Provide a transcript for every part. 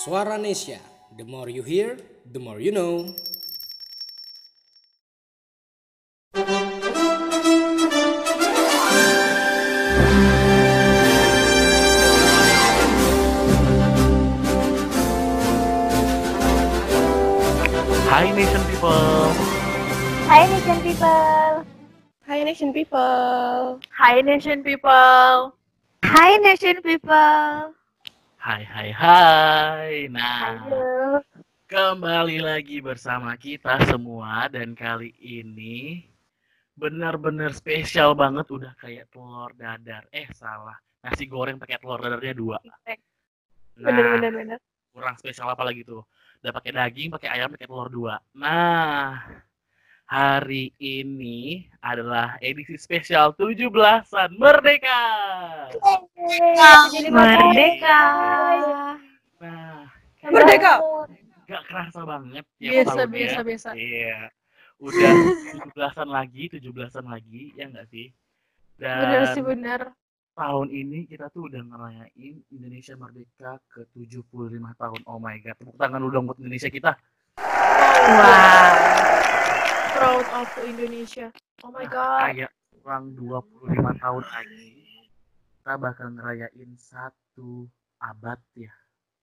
Suara Nesia. The more you hear, the more you know. Hai Nation People. Hai Nation People. Hi Nation People. Hai Nation People. Hai Nation People. Hai hai hai. Nah, Halo. kembali lagi bersama kita semua dan kali ini benar-benar spesial banget udah kayak telur dadar. Eh salah. Nasi goreng pakai telur dadarnya dua. Bener Nah, bener bener. kurang spesial apa lagi tuh? Udah pakai daging, pakai ayam, pakai telur dua. Nah, hari ini adalah edisi spesial 17-an Merdeka. Merdeka. Nah, Merdeka. gak kerasa banget ya Biasa tahunnya. biasa biasa. Iya. Udah 17-an lagi, 17-an lagi, ya enggak sih? Bener Dan sih bener. tahun ini kita tuh udah ngerayain Indonesia Merdeka ke 75 tahun. Oh my god. Tepuk tangan dulu dong buat Indonesia kita. Wow. Proud of Indonesia. Oh my god. Kayak kurang 25 tahun lagi kita bakal ngerayain satu abad ya.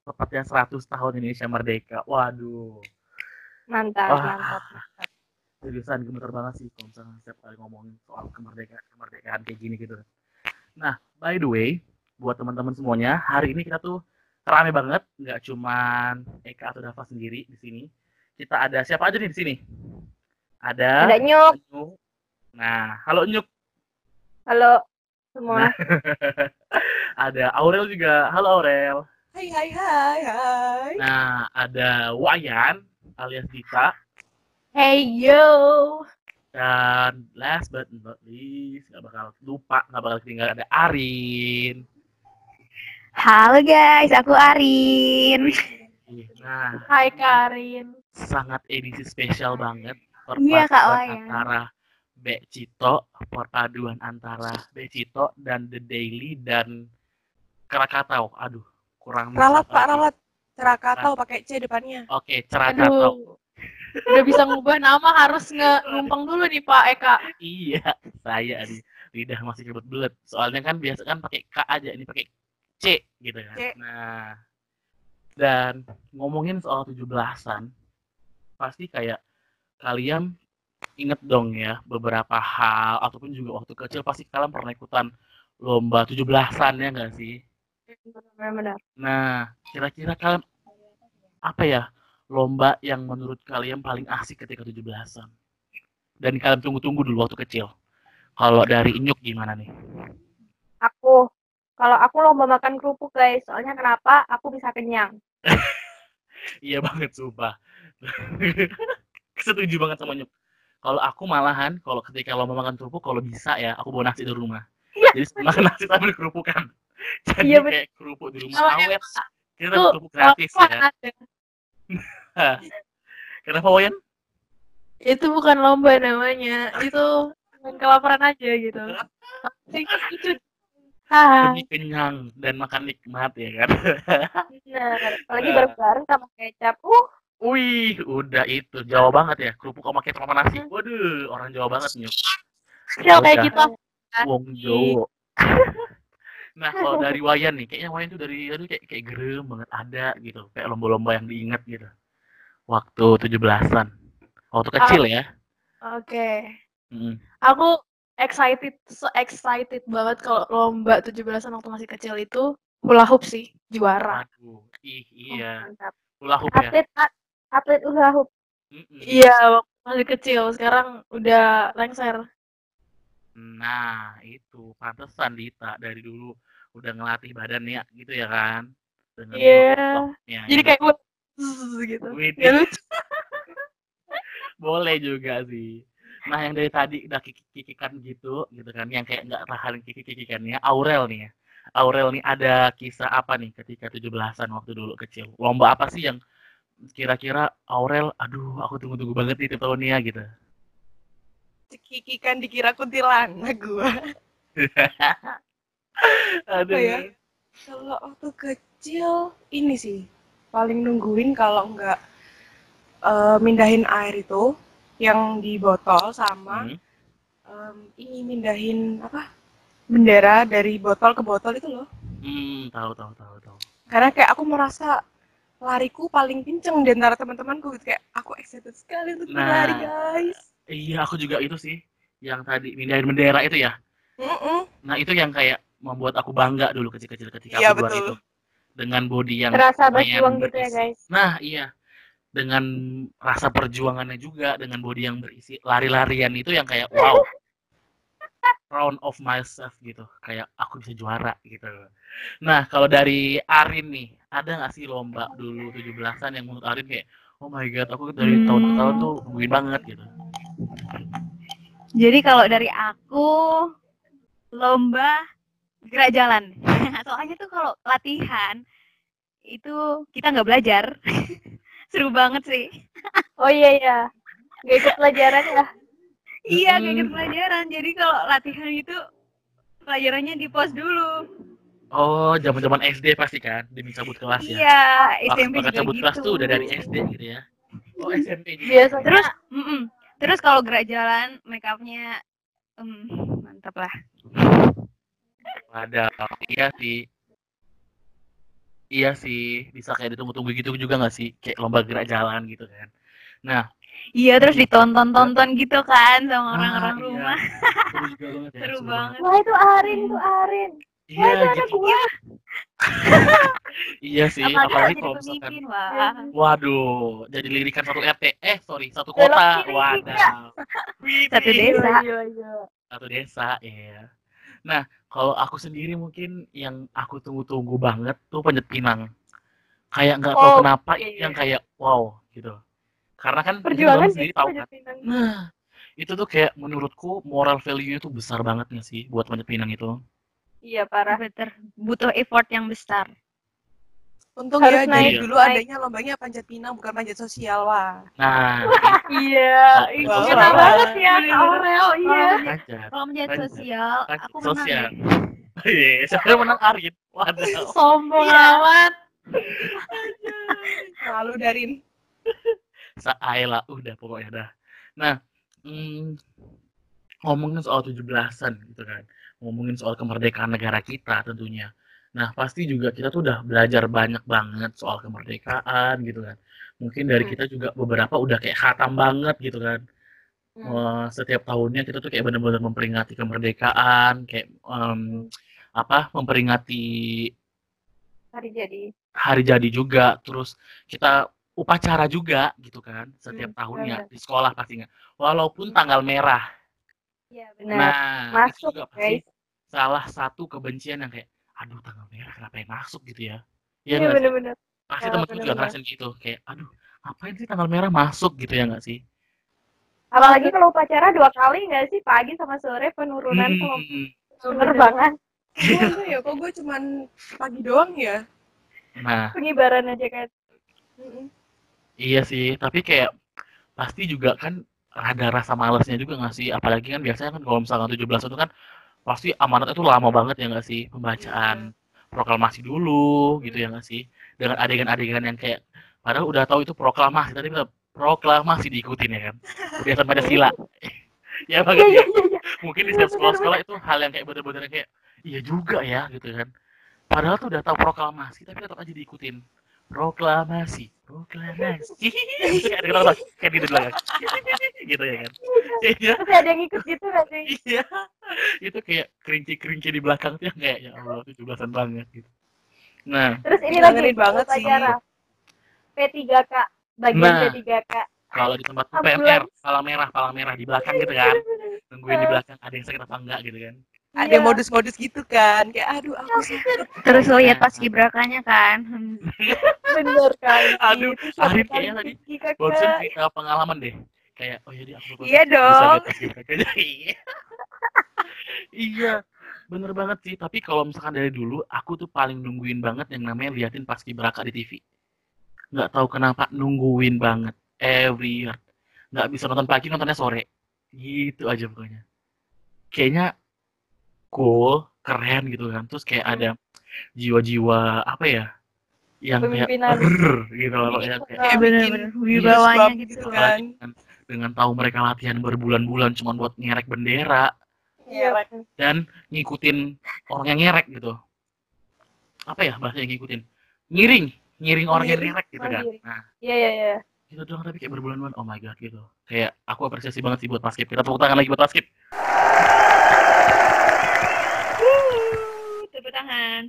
Tepatnya 100 tahun Indonesia Merdeka. Waduh. Mantap, Wah. mantap. seriusan gemeter banget sih kalau misalnya setiap kali ngomongin soal kemerdekaan kemerdekaan kayak gini gitu nah by the way buat teman-teman semuanya hari ini kita tuh rame banget nggak cuman Eka atau Dava sendiri di sini kita ada siapa aja nih di sini ada Ada Nyuk. Nah halo Nyuk Halo semua. ada Aurel juga halo Aurel Hai hai hai hai. nah ada Wayan alias Dita Hey yo. dan last but not least nggak bakal lupa nggak bakal ketinggalan ada Arin Halo guys, aku Arin. Nah, Hai Karin. sangat edisi spesial banget Iya, Kak perpaduan Wayan. antara Bek Cito, perpaduan antara Bek Cito dan The Daily dan Krakatau. Aduh, kurang Ralat Pak. Ralat. Cerakatau pakai C depannya. Oke, Cerakatau. Aduh. Udah bisa ngubah nama harus nge numpang dulu nih Pak Eka. Iya, saya nih lidah masih kebelet-belet. Soalnya kan biasa kan pakai K aja, ini pakai C gitu kan. C. Nah, dan ngomongin soal 17-an, pasti kayak kalian inget dong ya beberapa hal ataupun juga waktu kecil pasti kalian pernah ikutan lomba 17-an ya nggak sih? Benar-benar. Nah, kira-kira kalian apa ya lomba yang menurut kalian paling asik ketika 17-an? Dan kalian tunggu-tunggu dulu waktu kecil. Kalau dari Inyuk gimana nih? Aku kalau aku lomba makan kerupuk guys, soalnya kenapa? Aku bisa kenyang. Iya banget, sumpah. Setuju banget sama Nyuk. Kalau aku malahan, kalau ketika lomba makan kerupuk, kalau bisa ya, aku bawa nasi dari rumah. Iya. Jadi makan nasi sambil kerupukan. Jadi Iya, bener. kayak kerupuk di rumah Kalau awet. Kita Tuh, kerupuk gratis ya. Kenapa Wayan? Itu bukan lomba namanya. Itu main kelaparan aja gitu. Itu Ah, Demi kenyang dan makan nikmat ya kan. Benar. Apalagi Nah. bareng-bareng sama kecap. Uh, Wih, udah itu Jawa banget ya. Kerupuk sama kecap sama nasi. Waduh, orang Jawa banget Nyuk. kecil kayak kita. Wong Jowo. nah, kalau dari Wayan nih, kayaknya Wayan tuh dari aduh kayak kayak gerem banget ada gitu. Kayak lomba-lomba yang diingat gitu. Waktu 17-an. Waktu kecil ya. Oke. Mm. Aku excited, so excited banget kalau lomba 17-an waktu masih kecil itu hula hoop sih, juara. Aduh, ih iya. mantap. Hula hoop ya. Atlet atlet hula hoop. Iya, waktu masih kecil. Sekarang udah lengser. Nah, itu pantesan Dita dari dulu udah ngelatih badannya gitu ya kan. Dengan Iya. vlog-vlognya Jadi gitu. kayak gue gitu. Wih, Ya lucu. boleh juga sih. Nah, yang dari tadi udah kikik-kikikan gitu, gitu kan, yang kayak nggak tahan kikik-kikikannya, Aurel nih ya. Aurel nih ada kisah apa nih ketika 17-an waktu dulu kecil? Lomba apa sih yang kira-kira Aurel, aduh aku tunggu-tunggu banget nih tiap tahunnya gitu. Cekikikan dikira kuntilanak gua. Aduh. ya? Kalau waktu kecil ini sih paling nungguin kalau nggak eh, mindahin air itu yang di botol sama Hmm. em, ini mindahin apa bendera dari botol ke botol itu loh. Hmm, tahu tahu tahu tahu. Karena kayak aku merasa lariku paling kenceng di antara teman-temanku gitu kayak aku excited sekali untuk Nah. berlari guys. Iya, aku juga itu sih. Yang tadi mindahin bendera itu ya. Mm-mm. Nah, itu yang kayak membuat aku bangga dulu kecil-kecil ketika Iya, aku betul. itu. Dengan body yang Terasa berjuang gitu ya guys. Nah, iya. Dengan rasa perjuangannya juga, dengan body yang berisi lari-larian itu yang kayak wow. Round of myself gitu. Kayak aku bisa juara gitu. Nah, kalau dari Arin nih, ada nggak sih lomba dulu 17-an yang menurut Arin kayak oh my god, aku dari tahun ke tahun tuh nungguin banget gitu. Jadi kalau dari aku lomba gerak jalan. Soalnya tuh kalau latihan itu kita nggak belajar. Seru banget sih. Oh iya iya. Gak ikut pelajaran ya. Iya, Mm-mm. ikut pelajaran. Jadi kalau latihan itu pelajarannya di pos dulu. Oh, zaman-zaman SD pasti kan, demi cabut kelas ya. Iya, SMP bakal juga cabut gitu. kelas tuh udah dari SD gitu ya. Oh, SMP juga. Biasanya Terus, mm-mm. terus kalau gerak jalan, make upnya em, mantap lah. Ada, iya sih. Iya sih, bisa kayak ditunggu-tunggu gitu juga nggak sih? Kayak lomba gerak jalan gitu kan. Nah, Iya, terus ditonton-tonton gitu kan sama orang-orang ah, iya. rumah. Seru juga banget ya, Seru banget. Wah itu Arin, itu Arin. Iya, anak gitu. Iya sih, Apalagi kalau apalagi kalau misalkan pemimpin, wah. Waduh, jadi lirikan satu RT, eh sorry, satu kota. Wadah. Satu desa. Iya, iya. satu desa ya. Nah, kalau aku sendiri mungkin yang aku tunggu-tunggu banget tuh Panjat Pinang. Kayak nggak tahu Oh, kenapa iya, iya. yang kayak wow gitu. Karena kan Perjuangan sendiri tahu kan. Nah, itu tuh kayak menurutku moral value itu besar banget nggak sih buat Panjat Pinang itu. Iya parah. Better. Butuh effort yang besar. Untung Harus ya naik, dari dulu naik. adanya lombanya panjat pinang bukan panjat sosial wah. Nah, Iya. Ih, Ih, sosial Kena banget ya Kak Aurel. Iya. Kalau Lanjut. sosial, aku menang sosial. Iya, yang menang Arin? Waduh. Sombong Iya. amat. Lalu Darin. Saela udah pokoknya dah. Nah, hmm, ngomongin soal 17-an gitu kan. Ngomongin soal kemerdekaan negara kita tentunya. Nah, pasti juga kita tuh udah belajar banyak banget soal kemerdekaan gitu kan. Mungkin dari Hmm. kita juga beberapa udah kayak khatam banget gitu kan. Hmm. Eh, setiap tahunnya kita tuh kayak benar-benar memperingati kemerdekaan, kayak em, apa? Memperingati Hari jadi. hari jadi juga terus kita upacara juga gitu kan setiap Hmm, tahunnya benar. di sekolah pastinya walaupun tanggal merah Iya benar. nah itu Masuk juga pasti guys. salah satu kebencian yang kayak aduh tanggal merah kenapa yang masuk gitu ya Iya sih? benar-benar. pasti Ya, temen juga ngerasain gitu kayak aduh ngapain sih tanggal merah masuk gitu ya nggak sih Apalagi kalau upacara dua kali nggak sih pagi sama sore penurunan Hmm, penerbangan Gue enggak ya, kok gue cuman pagi doang ya. nah pengibaran aja kan. Iya sih, tapi kayak pasti juga kan ada rasa malesnya juga nggak sih? Apalagi kan biasanya kan kalau misalkan 17 itu kan pasti amanatnya itu lama banget ya nggak sih? Pembacaan proklamasi dulu gitu ya nggak sih? Dengan adegan-adegan yang kayak padahal udah tahu itu proklamasi, tadi kita proklamasi diikutin ya kan? Udah sampai ada sila. ya banget ya. iya. Mungkin di setiap sekolah-sekolah itu hal yang kayak bener-bener kayak iya juga ya gitu kan. Padahal tuh udah tahu proklamasi tapi tetap aja diikutin. Proklamasi, proklamasi. kayak ada kata kayak gitu doang. gitu ya kan. Iya, ada yang ikut gitu nggak sih? iya. Itu kayak kerinci-kerinci di belakang tuh kayak ya Allah 17-an banget gitu. Nah, Terus ini lagi banget sih. upacara P3K bagian Nah. P3K. kalau di tempat. PMR, palang merah, palang merah di belakang gitu kan. Nungguin di belakang ada yang sakit apa enggak gitu kan. Ada Iya. modus-modus gitu kan. Kayak aduh aku sakit. Terus lihat pas kibrakanya kan. Bener kali. Aduh, kali kayaknya tadi P3K, Kak. Barusan cerita pengalaman deh. Kayak, oh iya di aku. Iya Bisa dong. kita. Iya. Iya, bener banget sih. Tapi kalau misalkan dari dulu, aku tuh paling nungguin banget yang namanya liatin pas Braka di TV. Nggak tahu kenapa nungguin banget. Every year. Nggak bisa nonton pagi, nontonnya sore. Gitu aja pokoknya. Kayaknya cool, keren gitu kan. Terus kayak ada jiwa-jiwa, apa ya, yang kayak gitu loh yang kayak Iya, bener-bener wibawanya goosebumps gitu gitu loh. kan. dengan, dengan tahu mereka latihan berbulan-bulan cuma buat ngerek bendera. Iya. dan ngikutin orang yang ngerek gitu. Apa ya bahasanya ngikutin? Ngiring ngiring orang yang ngerek gitu kan. nah. Iya, iya, iya. gitu doang tapi kayak berbulan-bulan oh my god gitu. Kayak aku apresiasi banget sih buat paskib kita tepuk tangan lagi buat paskib Tepuk tangan.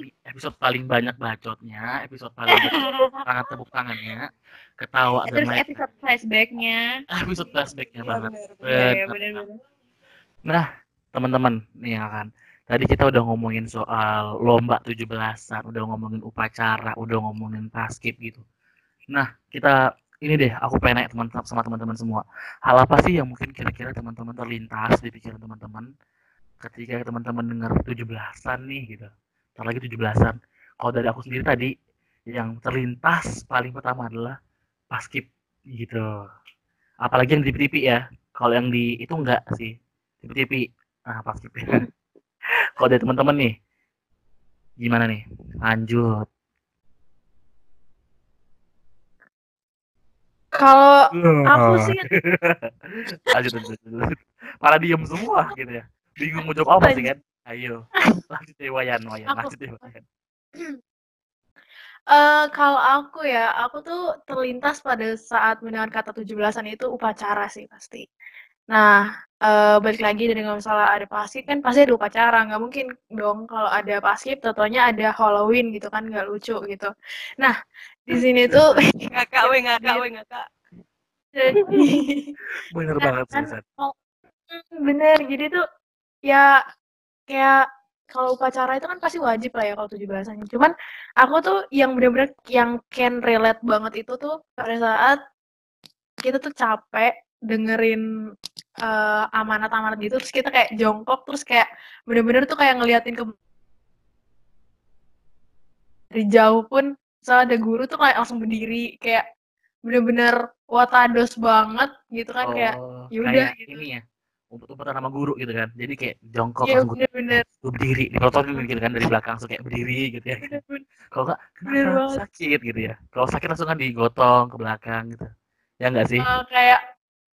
Nih, episode paling banyak bacotnya episode paling banyak sangat tepuk tangannya ketawa dan Terus lain episode flashbacknya. episode flashbacknya Iya, banget bener, bener. Iya, Bener. Nah, teman-teman, nih ya kan. Tadi kita udah ngomongin soal lomba 17-an, udah ngomongin upacara, udah ngomongin paskib gitu. Nah, kita ini deh, aku pengen nanya teman sama teman-teman semua. Hal apa sih yang mungkin kira-kira teman-teman terlintas di pikiran teman-teman ketika teman-teman dengar 17-an nih gitu. Ntar lagi 17-an. Kalau dari aku sendiri tadi yang terlintas paling pertama adalah paskib gitu. Apalagi yang di TV ya. Kalau yang di itu enggak sih di TV ah paskib kalau dari teman-teman nih gimana nih lanjut Kalau aku sih lanjut lanjut, lanjut. Para diem semua gitu ya bingung mau jawab apa sih kan ayo lanjut deh Wayan Wayan Aku- lanjut deh Wayan eh kalau aku ya, aku tuh terlintas pada saat mendengar kata 17-an itu upacara sih pasti. Nah, eh balik lagi dari misalnya ada paskib kan pasti ada upacara, nggak mungkin dong kalau ada paskib tentunya ada Halloween gitu kan nggak lucu gitu. Nah, di sini tuh Ngakak, we, ngakak, we, ngakak. bener Nah, banget sih kan Sat. kalau- Mm, bener, jadi tuh ya kayak kalau upacara itu kan pasti wajib lah ya kalau 17-an. Cuman aku tuh yang bener-bener yang can relate banget itu tuh pada saat kita tuh capek dengerin eh, amanat-amanat gitu terus kita kayak jongkok terus kayak bener-bener tuh kayak ngeliatin ke dari jauh pun misalnya ada guru tuh kayak langsung berdiri kayak bener-bener watados banget gitu kan kayak oh, yaudah kayak gitu. ini ya umpet-umpetan sama guru gitu kan. Jadi kayak jongkok Iya langsung bener-bener. gue berdiri diprototin gitu kan dari belakang langsung kayak berdiri gitu ya. Bener-bener. Kalau nggak Bener kenapa? sakit gitu ya. Kalau sakit langsung kan digotong ke belakang gitu. Ya nggak sih? Eh, kayak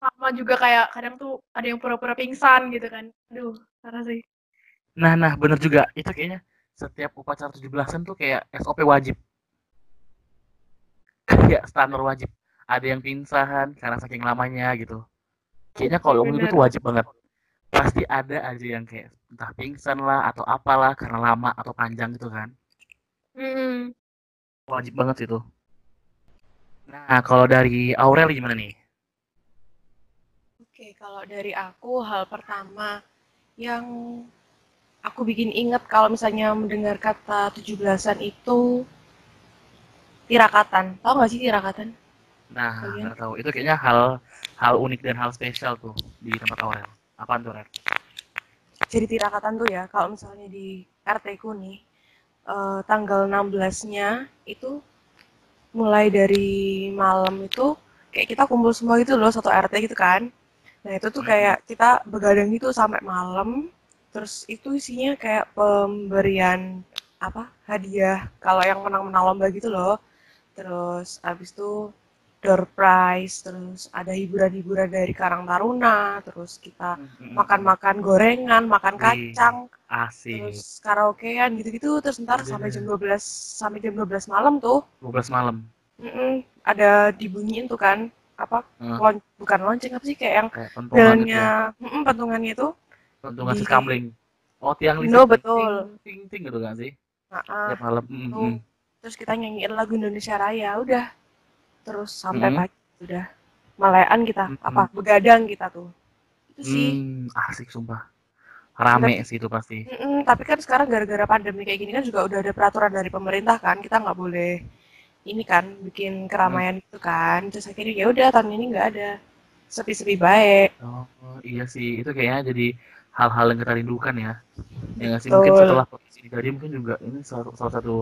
sama juga kayak kadang tuh ada yang pura-pura pingsan gitu kan. Aduh parah sih. Nah nah bener juga. Itu kayaknya setiap upacara 17-an tuh kayak SOP wajib. Kayak standar wajib. Ada yang pingsan karena saking lamanya gitu kayaknya kalau Bener. itu tuh wajib banget pasti ada aja yang kayak entah pingsan lah atau apalah karena lama atau panjang gitu kan Mm-mm. wajib banget itu nah kalau dari Aurel gimana nih Oke, kalau dari aku hal pertama yang aku bikin inget kalau misalnya mendengar kata 17-an itu tirakatan. Tahu nggak sih tirakatan? Nah, Kalian? nggak tahu. Itu kayaknya hal hal unik dan hal spesial tuh di tempat Aurel. Apaan tuh, Rel? Jadi tirakatan tuh ya, kalau misalnya di RT ku nih, eh, tanggal 16-nya itu mulai dari malam itu kayak kita kumpul semua gitu loh, satu RT gitu kan. Nah itu tuh kayak kita begadang gitu sampai malam, terus itu isinya kayak pemberian apa hadiah kalau yang menang-menang lomba gitu loh. Terus abis itu door prize, terus ada hiburan-hiburan dari Karang Taruna, terus kita makan-makan gorengan, makan kacang, Asik. terus karaokean gitu-gitu, terus ntar Iya. sampai jam 12 sampai jam 12 malam tuh, 12 malam. mm-mm, ada dibunyiin tuh kan apa lon- bukan lonceng apa sih kayak yang Kayak pentungan gitu mm-mm, pentungannya itu, Pentungan di- siskamling. Oh, tiang listrik. No, betul. Ting, ting, ting gitu kan sih? nah, Tiap malam. Mm, tuh. mm. terus kita nyanyiin lagu Indonesia Raya, udah, terus sampai Mm. pagi udah malean kita Mm-mm. apa begadang kita tuh, itu sih. Hmm, asik sumpah. Rame sih itu pasti. Mm-mm, tapi kan sekarang gara-gara pandemi kayak gini kan juga udah ada peraturan dari pemerintah kan kita nggak boleh ini kan bikin keramaian gitu kan terus akhirnya ya udah tahun ini nggak ada sepi-sepi baik Oh, iya sih. Itu kayaknya jadi hal-hal yang kita rindukan ya. Ya nggak sih? Mungkin setelah kondisi ini jadi mungkin juga ini salah, salah satu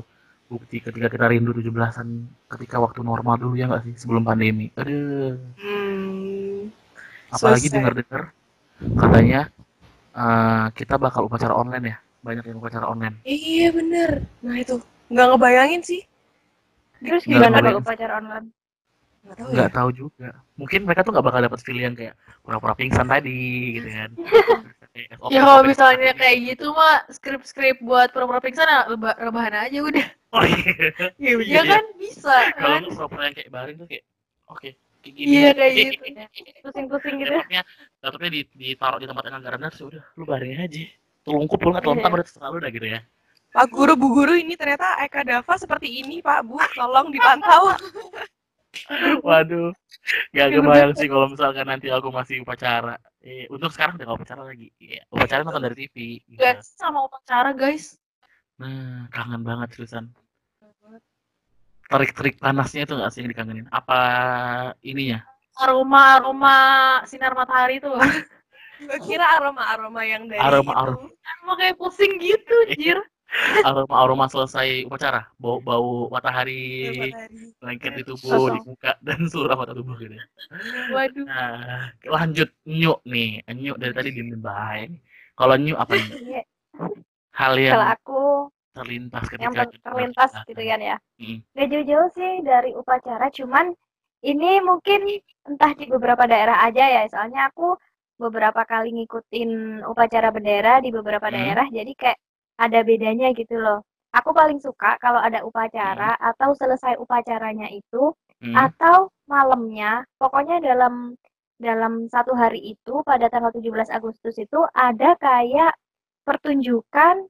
bukti ketika kita rindu 17-an ketika waktu normal dulu ya nggak sih? Sebelum pandemi. Aduh. hmm, Apalagi Selesai. dengar-dengar katanya eh, kita bakal upacara online ya. Banyak yang upacara online. iya bener nah itu nggak ngebayangin sih Terus gimana kalau upacara online? Nggak tahu ya. tahu juga mungkin mereka tuh nggak bakal dapat feel yang kayak pura-pura pingsan tadi gitu kan SOP, Ya kalau misalnya kayak gitu mah skrip-skrip buat pura-pura pingsan ya reba- rebahan aja udah. oh iya Iya, iya, Ya iya. kan bisa kalau kan? pura-pura yang kayak baring tuh kayak oke kayak gini Iya kayak gitu. Pusing-pusing gitu. laptopnya laptopnya di, ditaruh di tempat yang anggaran terus udah lu baring aja telungkup lu nggak telentang udah terserah lu dah gitu ya Pak Guru, Bu Guru ini ternyata Eka Dava seperti ini Pak Bu, tolong dipantau. waduh nggak kebayang sih kalau misalkan nanti aku masih upacara eh, untuk sekarang udah nggak upacara lagi Iya, upacara nonton dari TV gitu. Guys, sama upacara guys. Nah, kangen banget seriusan. Terik-terik panasnya itu nggak sih yang dikangenin? Apa ininya? Aroma-aroma sinar matahari tuh. Gue kira aroma-aroma yang dari Aroma-aroma. itu. Emang kayak pusing gitu, jir. Aroma-aroma selesai upacara, bau bau matahari Matahari. lengket di tubuh, Sosok. di muka dan seluruh anggota tubuh gitu. ya. Waduh. Nah, lanjut nyuk nih. Nyuk dari tadi diem baik. Kalau nyuk apa nih? Iya, Hal yang Kalau aku terlintas ketika yang ter- terlintas gitu kan ya. Mm. Gak jauh-jauh sih dari upacara, cuman ini mungkin entah di beberapa daerah aja ya. Soalnya aku beberapa kali ngikutin upacara bendera di beberapa Hmm. daerah, jadi kayak ada bedanya gitu loh. Aku paling suka kalau ada upacara atau selesai upacaranya itu Hmm. atau malamnya, pokoknya dalam dalam satu hari itu pada tanggal 17 Agustus itu ada kayak pertunjukan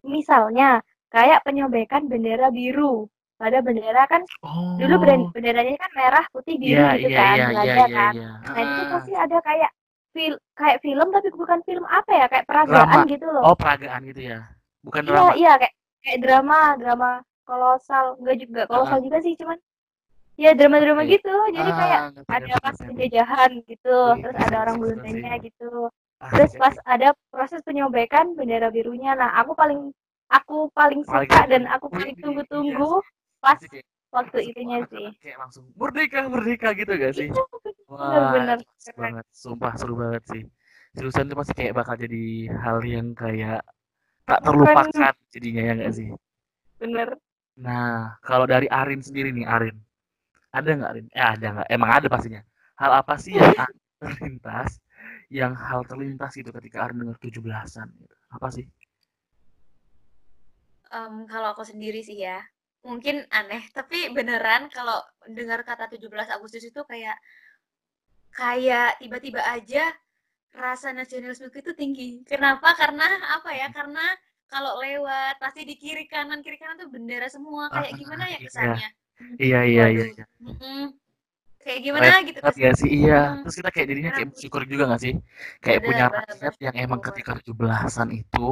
misalnya kayak penyobekan bendera biru. Pada bendera kan Oh. dulu ben- benderanya kan merah, putih, biru Iya, gitu iya, kan, belanja iya, kan. iya. Nah, itu Ah. pasti ada kayak fil kayak film tapi bukan film apa ya, kayak peragaan Drama. gitu loh. Oh, peragaan gitu ya. Bukan Iya, drama. iya kayak kayak drama, drama kolosal, enggak juga kolosal juga sih, cuman ya drama-drama Oke. gitu. Jadi kayak Ah, ngerti, ada pas penjajahan gitu, Wih, terus ada orang sih. gitu. Ah, Terus iya, pas iya. ada proses penyobekan bendera birunya. Nah, aku paling aku paling Paling suka suka. dan aku paling iya. tunggu-tunggu pas kayak waktu itunya sih. kayak langsung merdeka merdeka gitu gak sih wah Bener-bener seru banget. Sumpah seru banget sih. Jurusan itu pasti kayak bakal jadi hal yang kayak tak terlupakan jadinya ya gak sih? Bener. nah kalau dari Arin sendiri nih Arin. Ada nggak Arin? Eh ada nggak? Emang ada pastinya. Hal apa sih yang terlintas yang hal terlintas gitu ketika Arin dengar 17-an gitu. apa sih? Em, kalau aku sendiri sih ya, mungkin aneh, tapi beneran kalau dengar kata 17 Agustus itu kayak kayak tiba-tiba aja rasa nasionalisme itu tinggi. Kenapa? Karena apa ya? Karena kalau lewat pasti di kiri kanan kiri kanan tuh bendera semua. Kayak Ah, gimana ya iya. kesannya? iya iya iya, iya. Kayak gimana gitu Banget kesannya. gak sih? Iya. Terus kita kayak jadinya kayak bersyukur juga gak sih? Kayak Bener, punya rakyat yang emang ketika 17-an itu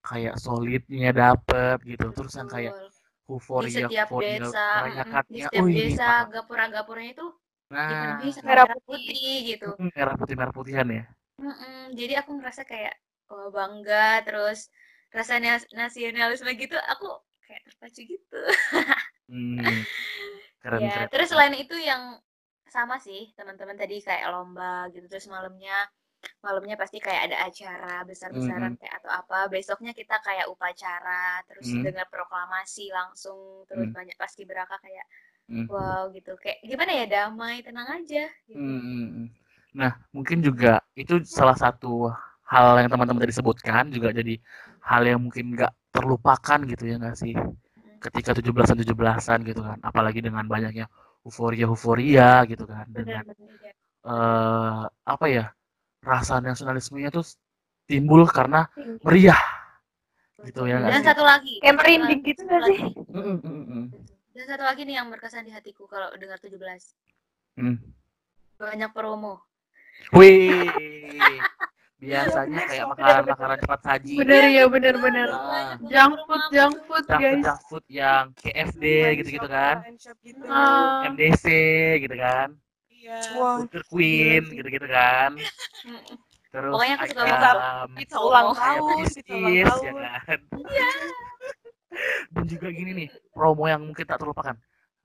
kayak solidnya dapet gitu. Terus yang kayak Betul. di euforia setiap euforia desa, mm, di setiap desa, gapura-gapuranya itu Nah, dipenuhi sama Merah merah putih gitu. mm, merah putih merah putihan ya. Mm-mm, jadi aku ngerasa kayak oh, bangga terus rasa nas- nasionalisme gitu aku kayak terpacu gitu. Hmm, keren Ya, keren. terus selain itu yang sama sih teman-teman tadi kayak lomba gitu terus malamnya malamnya pasti kayak ada acara besar-besaran kayak atau apa besoknya kita kayak upacara terus Mm. dengar proklamasi langsung terus Mm. banyak pasti beraka kayak Hmm. wow gitu kayak gimana ya damai tenang aja gitu. Hmm, hmm. Nah, mungkin juga itu salah satu hal yang teman-teman tadi sebutkan juga jadi hal yang mungkin nggak terlupakan gitu ya nggak sih? Ketika 17-an 17-an gitu kan, apalagi dengan banyaknya euforia-euforia gitu kan dengan eh apa ya? rasa nasionalismenya tuh timbul karena meriah gitu ya dan sih? satu lagi Kayak merinding gitu gak lagi. sih? Mm, mm, mm, Dan satu lagi nih yang berkesan di hatiku kalau dengar 17. mm. Banyak promo. Wih, biasanya kayak makanan-makanan cepat saji, Bener ya, bener-bener. Ah. Junk food, junk food, junk guys. junk food yang KFD gitu-gitu kan, gitu. Ah. MDC gitu kan, Iya. Burger Queen gitu-gitu kan, terus Pokoknya aku suka ayam, pizza ulang tahun, pizza ulang ya tahun. kan. Dan juga gini nih, promo yang mungkin tak terlupakan.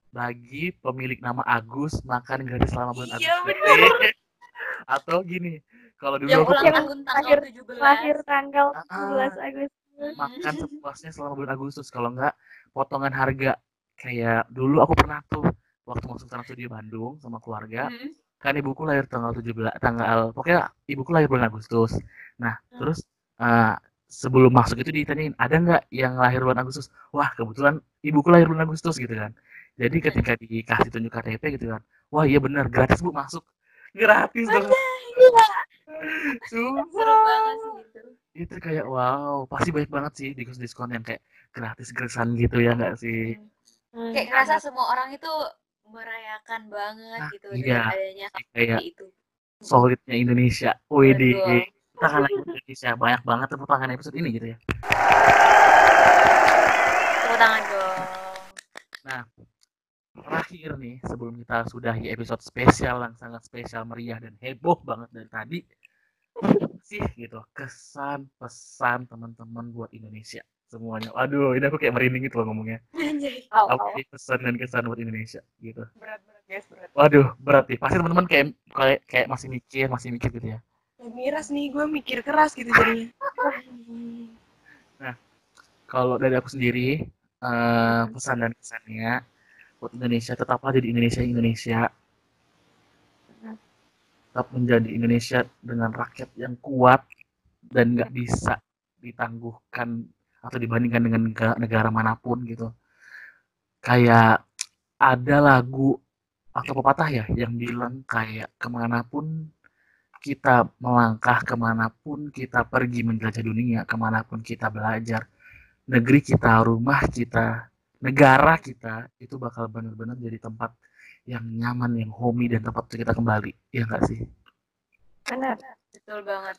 Bagi pemilik nama Agus makan gratis selama bulan Iya, Agustus. Atau gini, kalau dulu Yang aku ulang tahun tanggal lahir- 17. Lahir tanggal Ah. 17 Agustus. makan sepuasnya selama bulan Agustus. Kalau enggak, potongan harga kayak dulu aku pernah tuh waktu masuk Trans Studio Bandung sama keluarga Hmm. kan ibuku lahir tanggal 17 tanggal pokoknya ibuku lahir bulan Agustus nah terus eh, sebelum masuk itu ditanyain ada nggak yang lahir bulan Agustus? Wah kebetulan ibuku lahir bulan Agustus gitu kan. Jadi ketika dikasih tunjuk KTP gitu kan wah iya benar gratis bu masuk. Gratis dong Sumpah. gitu. itu kayak wow pasti banyak banget sih diskon diskon yang kayak gratis gratisan gitu ya nggak sih? Hmm. Kayak kerasa semua orang itu merayakan banget Nah, gitu iya. dengan adanya kayak seperti itu. solidnya Indonesia. Wih Lagi Indonesia banyak banget tepuk tangan episode ini gitu ya Tepuk tangan dong. Nah, terakhir nih sebelum kita sudahi episode spesial yang sangat spesial meriah dan heboh banget dari tadi sih gitu kesan pesan teman-teman buat Indonesia semuanya. Aduh, ini aku kayak merinding gitu loh ngomongnya. Anjay. Oh, Apa sih pesan dan kesan buat Indonesia gitu. Berat berat guys berat. Waduh, berat nih. Pasti teman-teman kayak kayak kayak masih mikir, masih mikir gitu ya. Miras nih gue mikir keras gitu jadinya. Kalau dari aku sendiri, eh, pesan dan kesannya buat Indonesia tetaplah jadi Indonesia Indonesia. Tetap menjadi Indonesia dengan rakyat yang kuat dan nggak bisa ditangguhkan atau dibandingkan dengan negara, negara mana pun gitu. Kayak ada lagu atau pepatah ya yang bilang kayak ke mana pun kita melangkah, ke mana pun kita pergi menjelajah dunia, ke mana pun kita belajar, negeri kita, rumah kita, negara kita itu bakal benar-benar jadi tempat yang nyaman, yang homey dan tempat untuk kita kembali. Ya nggak sih? benar. Betul banget.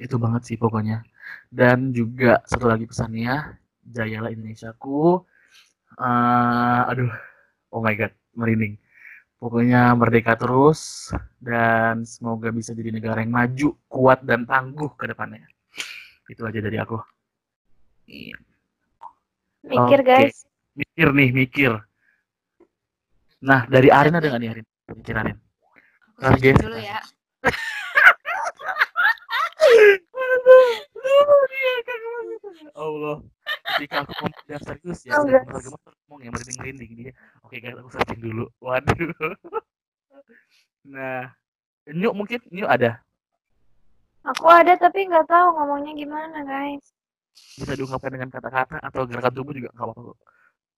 Itu banget sih pokoknya. Dan juga satu lagi pesannya, jayalah Indonesiaku. Eh, aduh, oh my god, merinding. Pokoknya merdeka terus dan semoga bisa jadi negara yang maju, kuat dan tangguh ke depannya. Itu aja dari aku. Iya. Mikir Oke. guys. Mikir nih, mikir. Nah, dari Arin ada nggak nih Arin? Mikir Arin. Dulu ya. Allah. Ketika aku ngomong yang serius ya, Oh, guys. gemeter ngomong yang merinding-merinding dia. Oke guys, aku searching dulu. Waduh. Nah, Nyuk mungkin Nyuk ada Aku ada tapi nggak tahu ngomongnya gimana guys. bisa diungkapkan dengan kata-kata atau gerakan tubuh juga nggak apa-apa.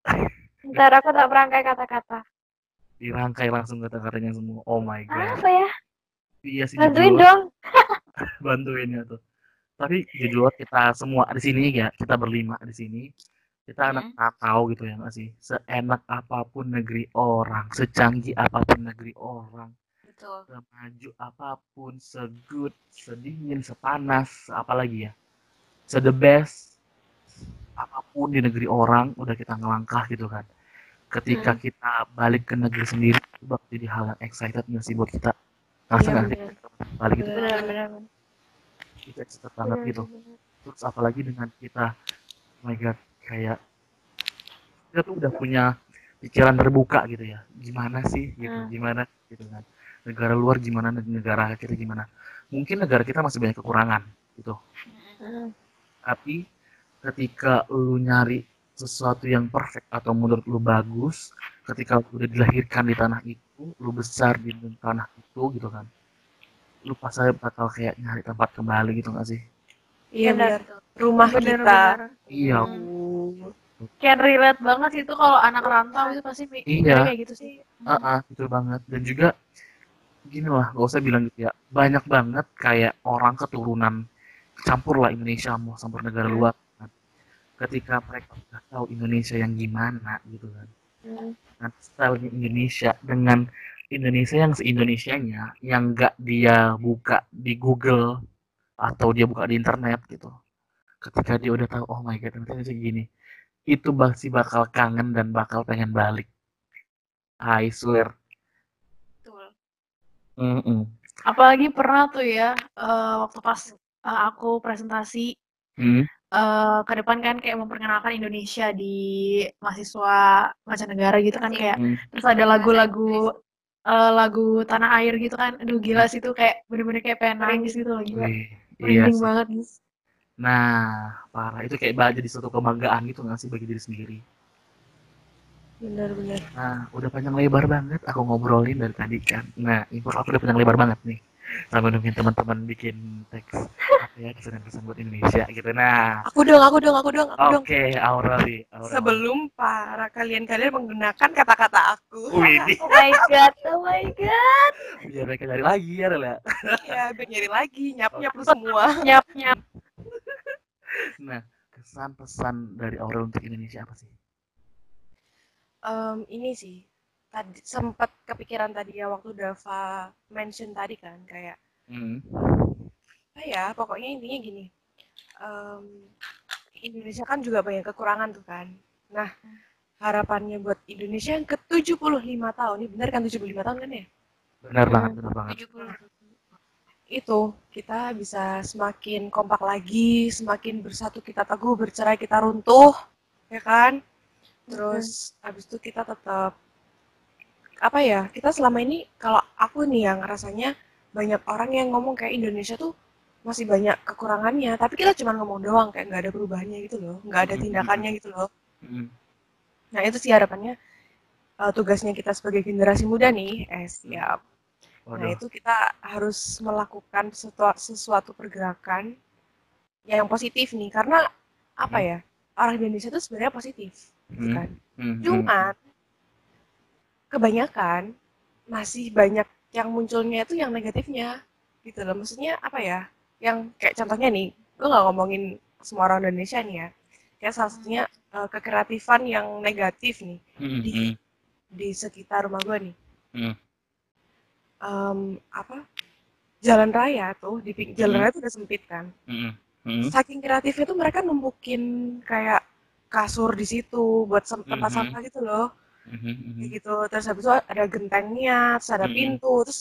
Ntar aku tak berangkai kata-kata. Dirangkai langsung kata-katanya semua. Oh my god. Apa ya? Iya sih Bantuin dong. bantuin ya tuh. Tapi jujur kita semua di sini ya, kita berlima di sini. Kita anak tahu gitu ya nggak sih? Seenak apa pun negeri orang, secanggih apa pun negeri orang, Betul. semaju apa pun, segood, sedingin, sepanas, apalagi ya, se the best apa pun di negeri orang udah kita ngelangkah gitu kan. Ketika kita balik ke negeri sendiri, itu bakal jadi hal yang excited nggak sih buat kita? Ngerasa Iya, nggak sih? bener. Balik gitu, Benar benar. Kita excited banget gitu. Terus apalagi dengan kita, oh my god, kayak kita tuh udah punya pikiran terbuka gitu ya. Gimana sih gitu, Hmm. gimana gitu kan. Negara luar gimana, negara kita gimana. Mungkin negara kita masih banyak kekurangan gitu. Hmm. Tapi ketika lu nyari sesuatu yang perfect atau menurut lu bagus, ketika lu udah dilahirkan di tanah itu, lu besar di tanah itu gitu kan. Lu pasti bakal kayak nyari tempat kembali gitu gak sih? Iya Benar. benar. Rumah kita. Bener-bener. Iya, Can relate banget sih itu kalau anak rantau itu pasti mikirnya Iya. kayak gitu sih. Ah, ah, betul banget. Dan juga gini lah, gak usah bilang gitu ya. Banyak banget kayak orang keturunan campur lah Indonesia mau campur negara luar. kan. Ketika mereka udah tahu Indonesia yang gimana gitu kan. Dengan stylenya Indonesia dengan Indonesia yang se-Indonesianya yang gak dia buka di Google atau dia buka di internet gitu. Ketika dia udah tahu, oh my god, ternyata Indonesia gini. Itu pasti bakal kangen dan bakal pengen balik. I swear. Betul. Mm-mm. Apalagi pernah tuh ya eh, waktu pas eh, aku presentasi Hmm. eh, ke depan kan kayak memperkenalkan Indonesia di mahasiswa mancanegara gitu kan kayak Hmm. terus ada lagu-lagu eh, lagu tanah air gitu kan aduh gila sih tuh kayak bener-bener kayak pengen nangis gitu loh gila Wih, iya sih. banget Nah, parah. Itu kayak jadi suatu kebanggaan gitu nggak sih bagi diri sendiri. benar-benar Nah, udah panjang lebar banget aku ngobrolin dari tadi kan. Nah, info aku udah panjang lebar banget nih. Sambil nungguin teman-teman bikin teks ya kesan-kesan buat Indonesia gitu. Nah, aku dong aku dong aku dong aku dong oke Aureli, Aureli. sebelum para kalian-kalian menggunakan kata-kata aku Oh my god, oh my god. biar mereka cari lagi ya Rel ya. biar nyari lagi nyap-nyap lu semua Nyap nyap. Nah, kesan pesan dari Aurel untuk Indonesia apa sih? Em, ini sih tadi sempat kepikiran tadi ya waktu Dava mention tadi kan kayak Hmm. Apa ya pokoknya intinya gini em, Indonesia kan juga banyak kekurangan tuh kan. Nah harapannya buat Indonesia yang ke 75 tahun ini benar kan 75 tahun kan ya? Benar banget, benar banget. 70 itu kita bisa semakin kompak lagi semakin bersatu kita teguh bercerai kita runtuh ya kan? Terus habis itu kita tetap apa ya kita selama ini kalau aku nih yang rasanya banyak orang yang ngomong kayak Indonesia tuh masih banyak kekurangannya tapi kita cuma ngomong doang kayak nggak ada perubahannya gitu loh nggak ada Mhm. tindakannya gitu loh Hmm. nah itu sih harapannya eh, tugasnya kita sebagai generasi muda nih eh siap Nah, Waduh. itu kita harus melakukan sesuatu, sesuatu pergerakan yang positif nih, karena apa Hmm. ya? Orang Indonesia itu sebenarnya positif, gitu Hmm. kan? Hmm, hmm. Cuman kebanyakan masih banyak yang munculnya itu yang negatifnya, gitu loh. Maksudnya apa ya? Yang kayak contohnya nih, gue nggak ngomongin semua orang Indonesia nih ya. Kayak salah satunya eh, kekreatifan yang negatif nih Hmm, di hmm. di sekitar rumah gue nih. Hmm. Em, apa jalan raya tuh di jalan Hmm. raya tuh udah sempit kan. Hmm. Hmm. Saking kreatifnya tuh mereka numpukin kayak kasur di situ buat tempat Mhm. sampah gitu loh, Hmm, hmm. kayak gitu. Terus habis itu ada gentengnya, terus ada Mhm. pintu, terus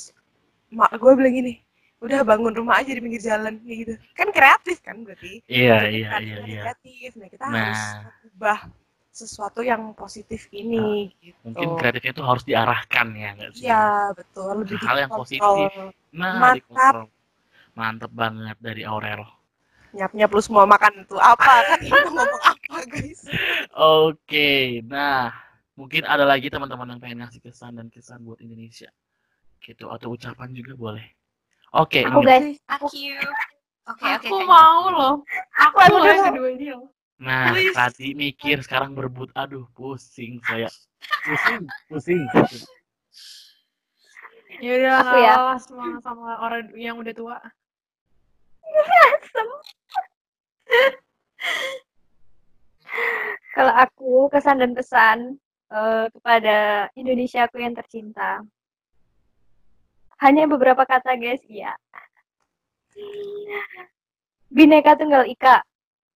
mak gue bilang gini, udah bangun rumah aja di pinggir jalan, kayak gitu. Kan kreatif kan berarti. Iya, iya, iya, iya. Negatif. Nah kita harus Nah, ubah sesuatu yang positif ini, gitu. mungkin kreatifnya itu harus diarahkan ya, nggak sih? Iya betul, lebih Hal yang positif. Nah, Mantap. Mantep banget dari Aurel. nyap-nyap lu semua makan tuh apa kan mau ngomong apa guys Oke, nah mungkin ada lagi teman-teman yang pengen ngasih kesan dan kesan buat Indonesia, gitu atau ucapan juga boleh. Oke, Aku ini. guys, Aku Oke, oke. Aku Kak. mau loh. Aku Aku loh yang kedua ini loh. Nah, Please. tadi mikir sekarang berebut. Aduh, pusing saya. Pusing, pusing. pusing. Ya udah Aku ya. sama sama orang yang udah tua. kalau aku kesan dan pesan eh, kepada Indonesia aku yang tercinta. Hanya beberapa kata guys, ya. Bineka Tunggal Ika,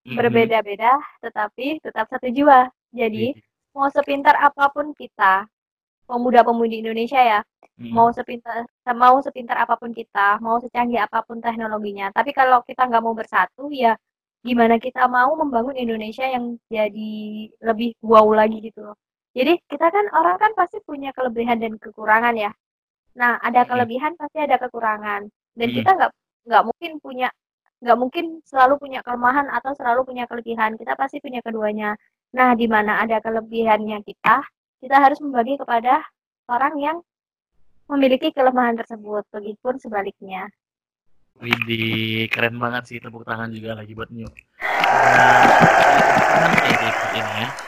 Mhm. berbeda-beda tetapi tetap satu jiwa. Jadi, Wih, mau sepintar apa pun kita, pemuda-pemudi Indonesia ya, mhm. mau sepintar mau sepintar apa pun kita, mau secanggih apa pun teknologinya, tapi kalau kita nggak mau bersatu, ya gimana kita mau membangun Indonesia yang jadi lebih wow lagi gitu loh. Jadi kita kan orang kan pasti punya kelebihan dan kekurangan ya. Nah, ada Mhm. kelebihan pasti ada kekurangan, dan Mhm. kita nggak nggak mungkin punya nggak mungkin selalu punya kelemahan atau selalu punya kelebihan. Kita pasti punya keduanya. Nah, di mana ada kelebihannya kita, kita harus membagi kepada orang yang memiliki kelemahan tersebut, begitupun sebaliknya. Widih, keren banget sih tepuk tangan juga lagi buat New. Nah, ini ya.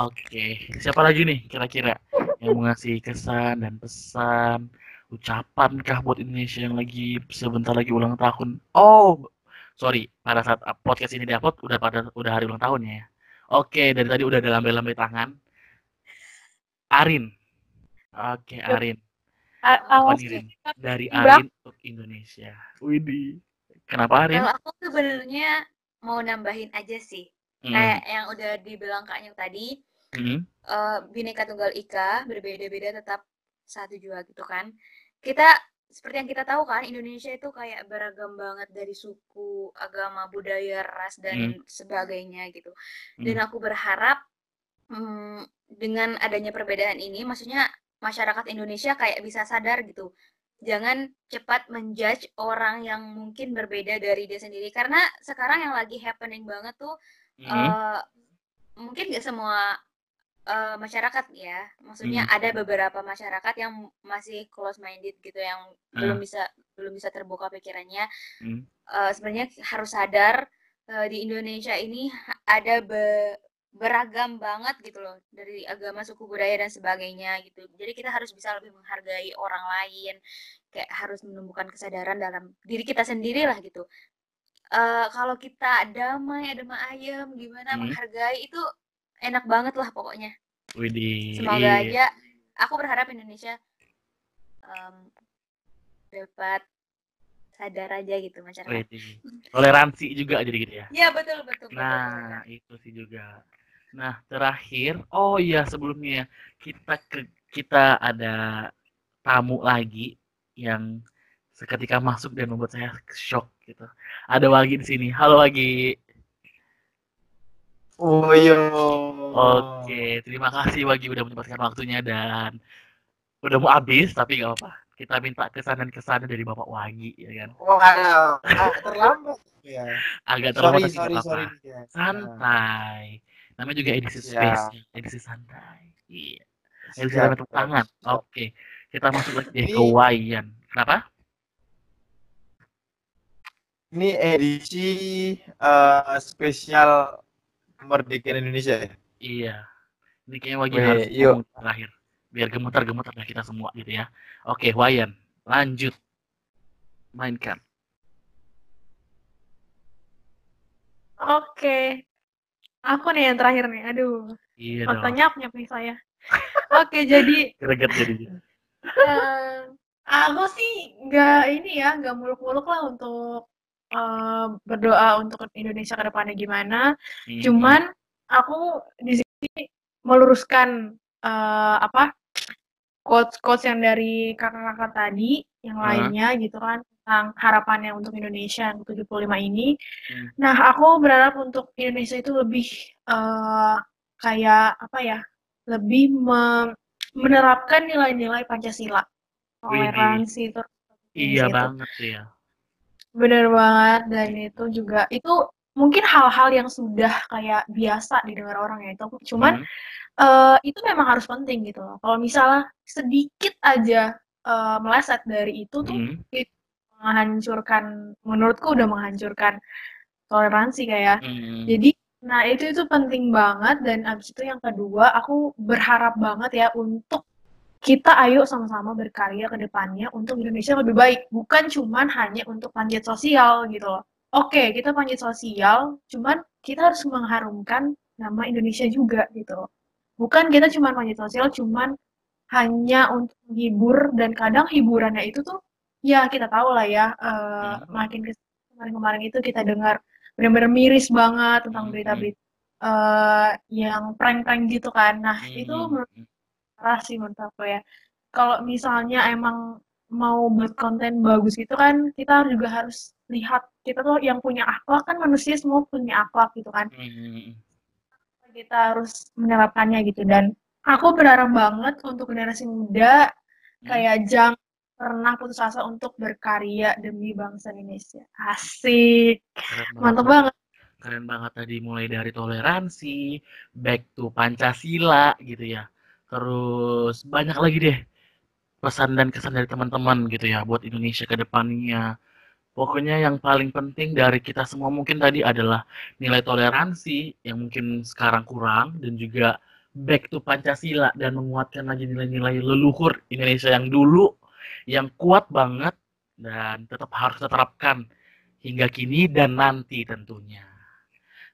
Oke, siapa lagi nih kira-kira yang mau ngasih kesan dan pesan, ucapan kah buat Indonesia yang lagi sebentar lagi ulang tahun? Oh, sorry, pada saat podcast ini diupload udah pada udah hari ulang tahunnya ya. Oke, dari tadi udah ada lambai-lambai tangan. Arin. Oke, Arin. Awas Rin? Dari. Arin untuk Indonesia. Widih. Kenapa Arin? Kalau aku sebenarnya mau nambahin aja sih. Hmm. Kayak yang udah dibilang Kak tadi, Hmm. eh, Bhinneka Tunggal Ika, berbeda-beda tetap satu jua gitu kan. Kita seperti yang kita tahu kan, Indonesia itu kayak beragam banget dari suku, agama, budaya, ras dan sebagainya gitu. Dan Hmm. aku berharap mm, dengan adanya perbedaan ini, maksudnya masyarakat Indonesia kayak bisa sadar gitu. Jangan cepat menjudge orang yang mungkin berbeda dari dia sendiri. Karena sekarang yang lagi happening banget tuh Hmm. eh, mungkin nggak semua eh, masyarakat ya. Maksudnya Hmm. ada beberapa masyarakat yang masih close minded gitu yang belum Ah. bisa belum bisa terbuka pikirannya. Hmm. Eh, sebenarnya harus sadar eh, di Indonesia ini ada be- beragam banget gitu loh dari agama, suku budaya dan sebagainya gitu. Jadi kita harus bisa lebih menghargai orang lain, kayak harus menumbuhkan kesadaran dalam diri kita sendiri lah gitu. Eh, kalau kita damai, adem ayem, gimana Hmm. menghargai itu enak banget lah pokoknya. Widih. Semoga iya. aja aku berharap Indonesia em, dapat sadar aja gitu masyarakat. Widih. Toleransi juga jadi gitu ya. Ya betul betul betul. betul. Nah, itu sih juga. Nah, terakhir, oh iya sebelumnya kita ke kita ada tamu lagi yang seketika masuk dan membuat saya shock gitu. Ada Wagi di sini. Halo Wagi. Oh iya. Oke, terima kasih Wagi udah menyempatkan waktunya dan udah mau habis tapi nggak apa-apa. Kita minta kesan dan kesannya dari Bapak Wagi ya kan. Wow, ah, terlambat. Ya. Agak Sorry, terlambat sorry, sorry. apa-apa. Ya. Santai. Namanya juga edisi Ya. spesial, edisi santai. Iya. Edisi sampai tepuk tangan. Oke. Kita masuk lagi ke Wayan. Kenapa? Ini edisi eh, spesial kemerdekaan Indonesia ya. Iya. Ini kayaknya Wayan Weh, harus yuk. terakhir. Biar gemetar-gemetar dah kita semua gitu ya. Oke, Wayan. Lanjut. Mainkan. Oke. Aku nih yang terakhir nih. Aduh, Iya dong. nyap nih saya. Oke, jadi Greget jadi. eh, aku sih nggak ini ya, nggak muluk-muluk lah untuk eh, berdoa untuk Indonesia ke depannya gimana. Hmm. Cuman aku di sini meluruskan eh, apa quotes-quotes yang dari kakak-kakak tadi, yang Hah? lainnya gitu kan tentang harapannya untuk Indonesia yang 75 ini. Hmm. Nah, aku berharap untuk Indonesia itu lebih eh, kayak apa ya? Lebih me- menerapkan nilai-nilai Pancasila. Toleransi itu Iya itu. banget ya. Bener banget dan itu juga itu mungkin hal-hal yang sudah kayak biasa didengar orang ya itu cuman Hmm. eh, itu memang harus penting gitu loh kalau misalnya sedikit aja eh, meleset dari itu tuh Hmm. menghancurkan menurutku udah menghancurkan toleransi kayak Hmm. jadi nah itu itu penting banget dan abis itu yang kedua aku berharap banget ya untuk kita ayo sama-sama berkarya ke depannya untuk Indonesia lebih baik bukan cuman hanya untuk panjat sosial gitu loh oke kita panjat sosial cuman kita harus mengharumkan nama Indonesia juga gitu loh bukan kita cuman panjat sosial cuman hanya untuk menghibur dan kadang hiburannya itu tuh ya kita tahu lah ya eh, Hmm. makin ke kemarin-kemarin itu kita dengar benar-benar miris banget tentang Hmm. berita-berita eh, yang prank-prank gitu kan nah itu Hmm. menurut parah sih menurut aku ya. Kalau misalnya emang mau buat konten bagus gitu kan, kita juga harus lihat kita tuh yang punya akhlak kan manusia semua punya akhlak gitu kan. Hmm. Kita harus menerapkannya gitu dan aku berharap banget untuk generasi muda Hmm. kayak jangan pernah putus asa untuk berkarya demi bangsa Indonesia. Asik. Keren Mantap banget. banget. keren banget tadi mulai dari toleransi, back to Pancasila gitu ya. Terus banyak lagi deh pesan dan kesan dari teman-teman gitu ya buat Indonesia ke depannya. Pokoknya yang paling penting dari kita semua mungkin tadi adalah nilai toleransi yang mungkin sekarang kurang dan juga back to Pancasila dan menguatkan lagi nilai-nilai leluhur Indonesia yang dulu yang kuat banget dan tetap harus diterapkan hingga kini dan nanti tentunya.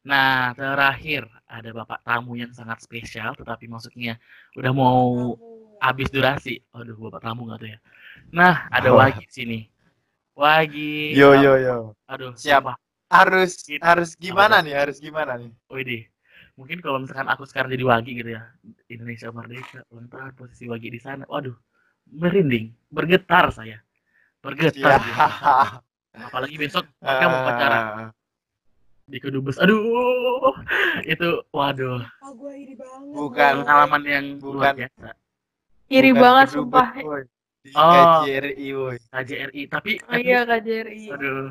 Nah, terakhir ada Bapak tamu yang sangat spesial, tetapi maksudnya udah mau habis durasi. Aduh, Bapak tamu nggak tuh ya? Nah, ada Oh. Wagi di sini. Wagi. Yo yo yo. Aduh, Siap. sumpah. Harus Gitu. harus gimana Apa nih? Harus gimana nih? Widih. Mungkin kalau misalkan aku sekarang jadi Wagi gitu ya, Indonesia merdeka, lantar posisi Wagi di sana. Waduh, merinding, bergetar saya. Bergetar. Ya. gitu. Apalagi besok mereka mau pacaran Ah. Di kedubes. Aduh, itu waduh, Oh, gue iri banget. Bukan. pengalaman yang luar Bukan. biasa. Iri Bukan banget kedubes, sumpah. Di Oh. KJRI, woy. KJRI, tapi Oh iya KJRI. aduh,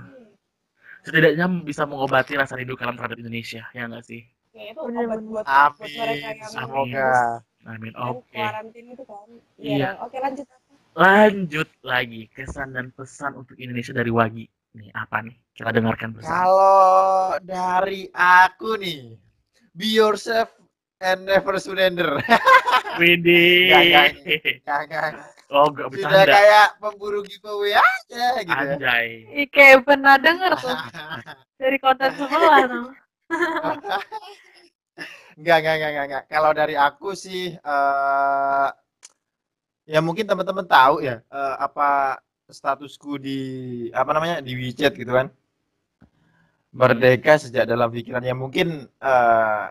setidaknya bisa mengobati rasa rindu kalian terhadap Indonesia, ya nggak sih? kayak itu Bener, obat buat buat mereka Amin. yang Semoga. Amin. yang Oke. karantin itu kan. Iya. Iya. Oke lanjut. Lanjut lagi kesan dan pesan untuk Indonesia dari Wagi. Nih apa nih? Kita dengarkan bersama. Kalau dari aku nih, be yourself and never surrender. Widih. Jangan Oh, gak sudah bercanda. kayak pemburu giveaway aja gitu ya. Anjay. Ih, kayak pernah denger tuh dari konten sebelah tuh. Enggak, enggak, enggak, enggak, enggak. Kalau dari aku sih eh ya mungkin teman-teman tahu ya eh, apa statusku di apa namanya di WeChat gitu kan. Merdeka sejak dalam pikiran ya mungkin eh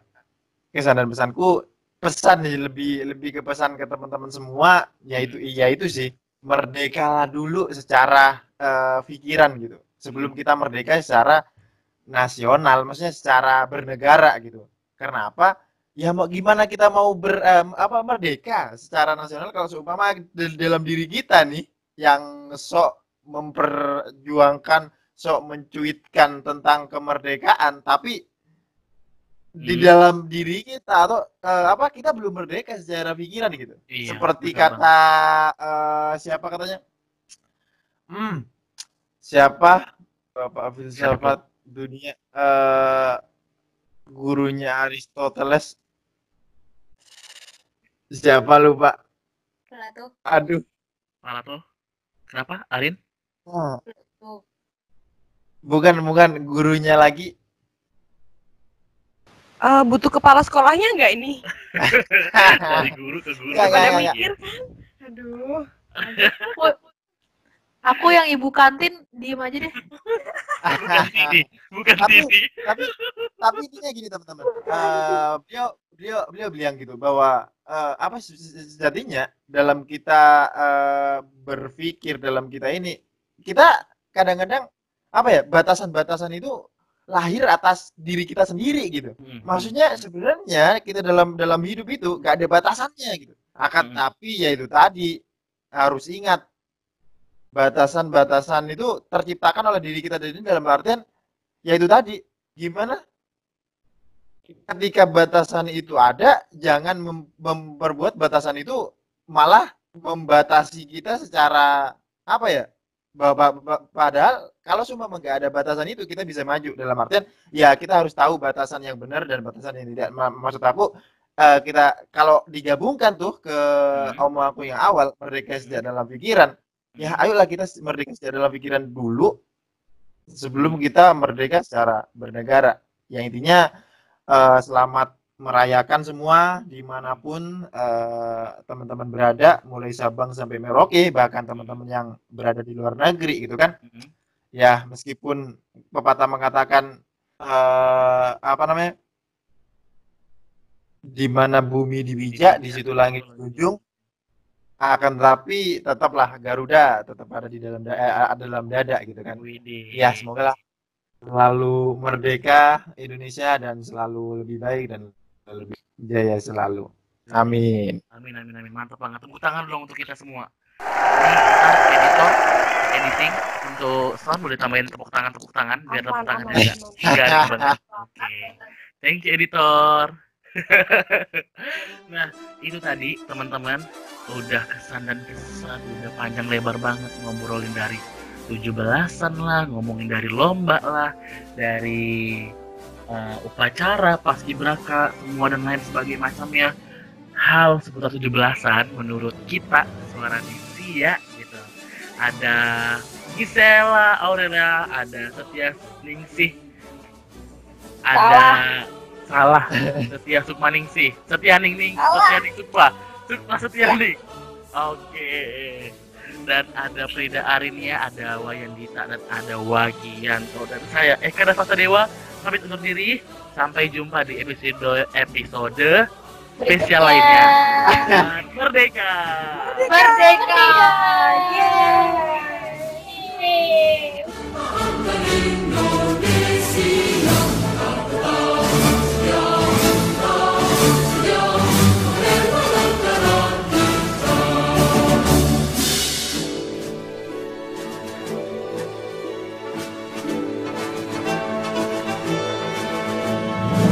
kesan dan pesanku pesan lebih lebih ke pesan ke teman-teman semua yaitu iya itu sih merdekalah dulu secara eh, pikiran gitu. Sebelum kita merdeka secara nasional maksudnya secara bernegara gitu. Karena apa? Ya mau gimana kita mau ber em, apa merdeka secara nasional kalau seumpama dalam diri kita nih yang sok memperjuangkan sok mencuitkan tentang kemerdekaan. Tapi di Hmm. dalam diri kita atau eh, apa kita belum merdeka secara pikiran gitu. Iya, seperti betul kata eh, siapa katanya? Hmm siapa? Bapak filsafat dunia eh gurunya Aristoteles. Siapa lupa? Plato. Aduh. Malah tuh. Kenapa, Arin? Oh, tuh bukan bukan gurunya lagi Eh, butuh kepala sekolahnya nggak ini? Dari guru ke guru. Nggak, Pada nggak, mikir kan? Aduh. Aku, aku yang ibu kantin diem aja deh. Bukan Didi. Bukan Tapi- Didi. tapi tapi intinya gini teman-teman Eh, beliau beliau beliau bilang gitu bahwa eh, apa se- se- sejatinya dalam kita eh, berpikir dalam kita ini kita kadang-kadang apa ya batasan-batasan itu lahir atas diri kita sendiri gitu Hmm. maksudnya sebenarnya kita dalam dalam hidup itu gak ada batasannya gitu akan Hmm. tapi ya itu tadi harus ingat batasan-batasan itu terciptakan oleh diri kita sendiri dalam artian ya itu tadi gimana? Ketika batasan itu ada jangan mem- memperbuat batasan itu malah membatasi kita secara apa ya padahal kalau cuma nggak ada batasan itu kita bisa maju. Dalam artian ya kita harus tahu batasan yang benar dan batasan yang tidak. Ma- maksud aku eh, kita kalau digabungkan tuh ke Hmm. omongan aku yang awal merdeka sejak dalam pikiran ya ayolah kita merdeka sejak dalam pikiran dulu sebelum kita merdeka secara bernegara yang intinya eh, selamat merayakan semua di mana pun eh, teman-teman berada mulai Sabang sampai Merauke bahkan teman-teman yang berada di luar negeri gitu kan Hmm. ya meskipun pepatah mengatakan eh, apa namanya di mana bumi dibijak di situ langit ujung akan tetapi tetaplah Garuda tetap ada di dalam da- eh, dalam dada gitu kan Widih. ya semoga lah selalu merdeka Indonesia dan selalu lebih baik dan lebih jaya selalu amin Amin amin amin mantap banget tepuk tangan dong untuk kita semua. Ini kita editor editing untuk sound boleh tambahin tepuk tangan tepuk tangan biar tepuk Aman, tangan aman, enggak aman. garing banget. Oke. Thank you editor. nah, itu tadi teman-teman udah kesan dan kesan udah panjang lebar banget ngobrolin dari 17-an lah, ngomongin dari lomba lah, dari eh, upacara, paskibraka, semua dan lain sebagainya macamnya hal seputar 17-an menurut kita suara Sia gitu. Ada Gisela Aurelia, ada Setia Ningsih, ada Salah. Setia Sukmaningsih. Setia Ningning. Setia Ning Sukma. Sukma Setia Ning. Oke. Dan ada Frida Arinia, ada wayan dita dan ada Wagianto. Dan saya Eka Dasa Dewa. Pamit undur diri. Sampai jumpa di episode episode spesial lainnya. Merdeka. Merdeka. Merdeka. Merdeka. Yeay. Yeay.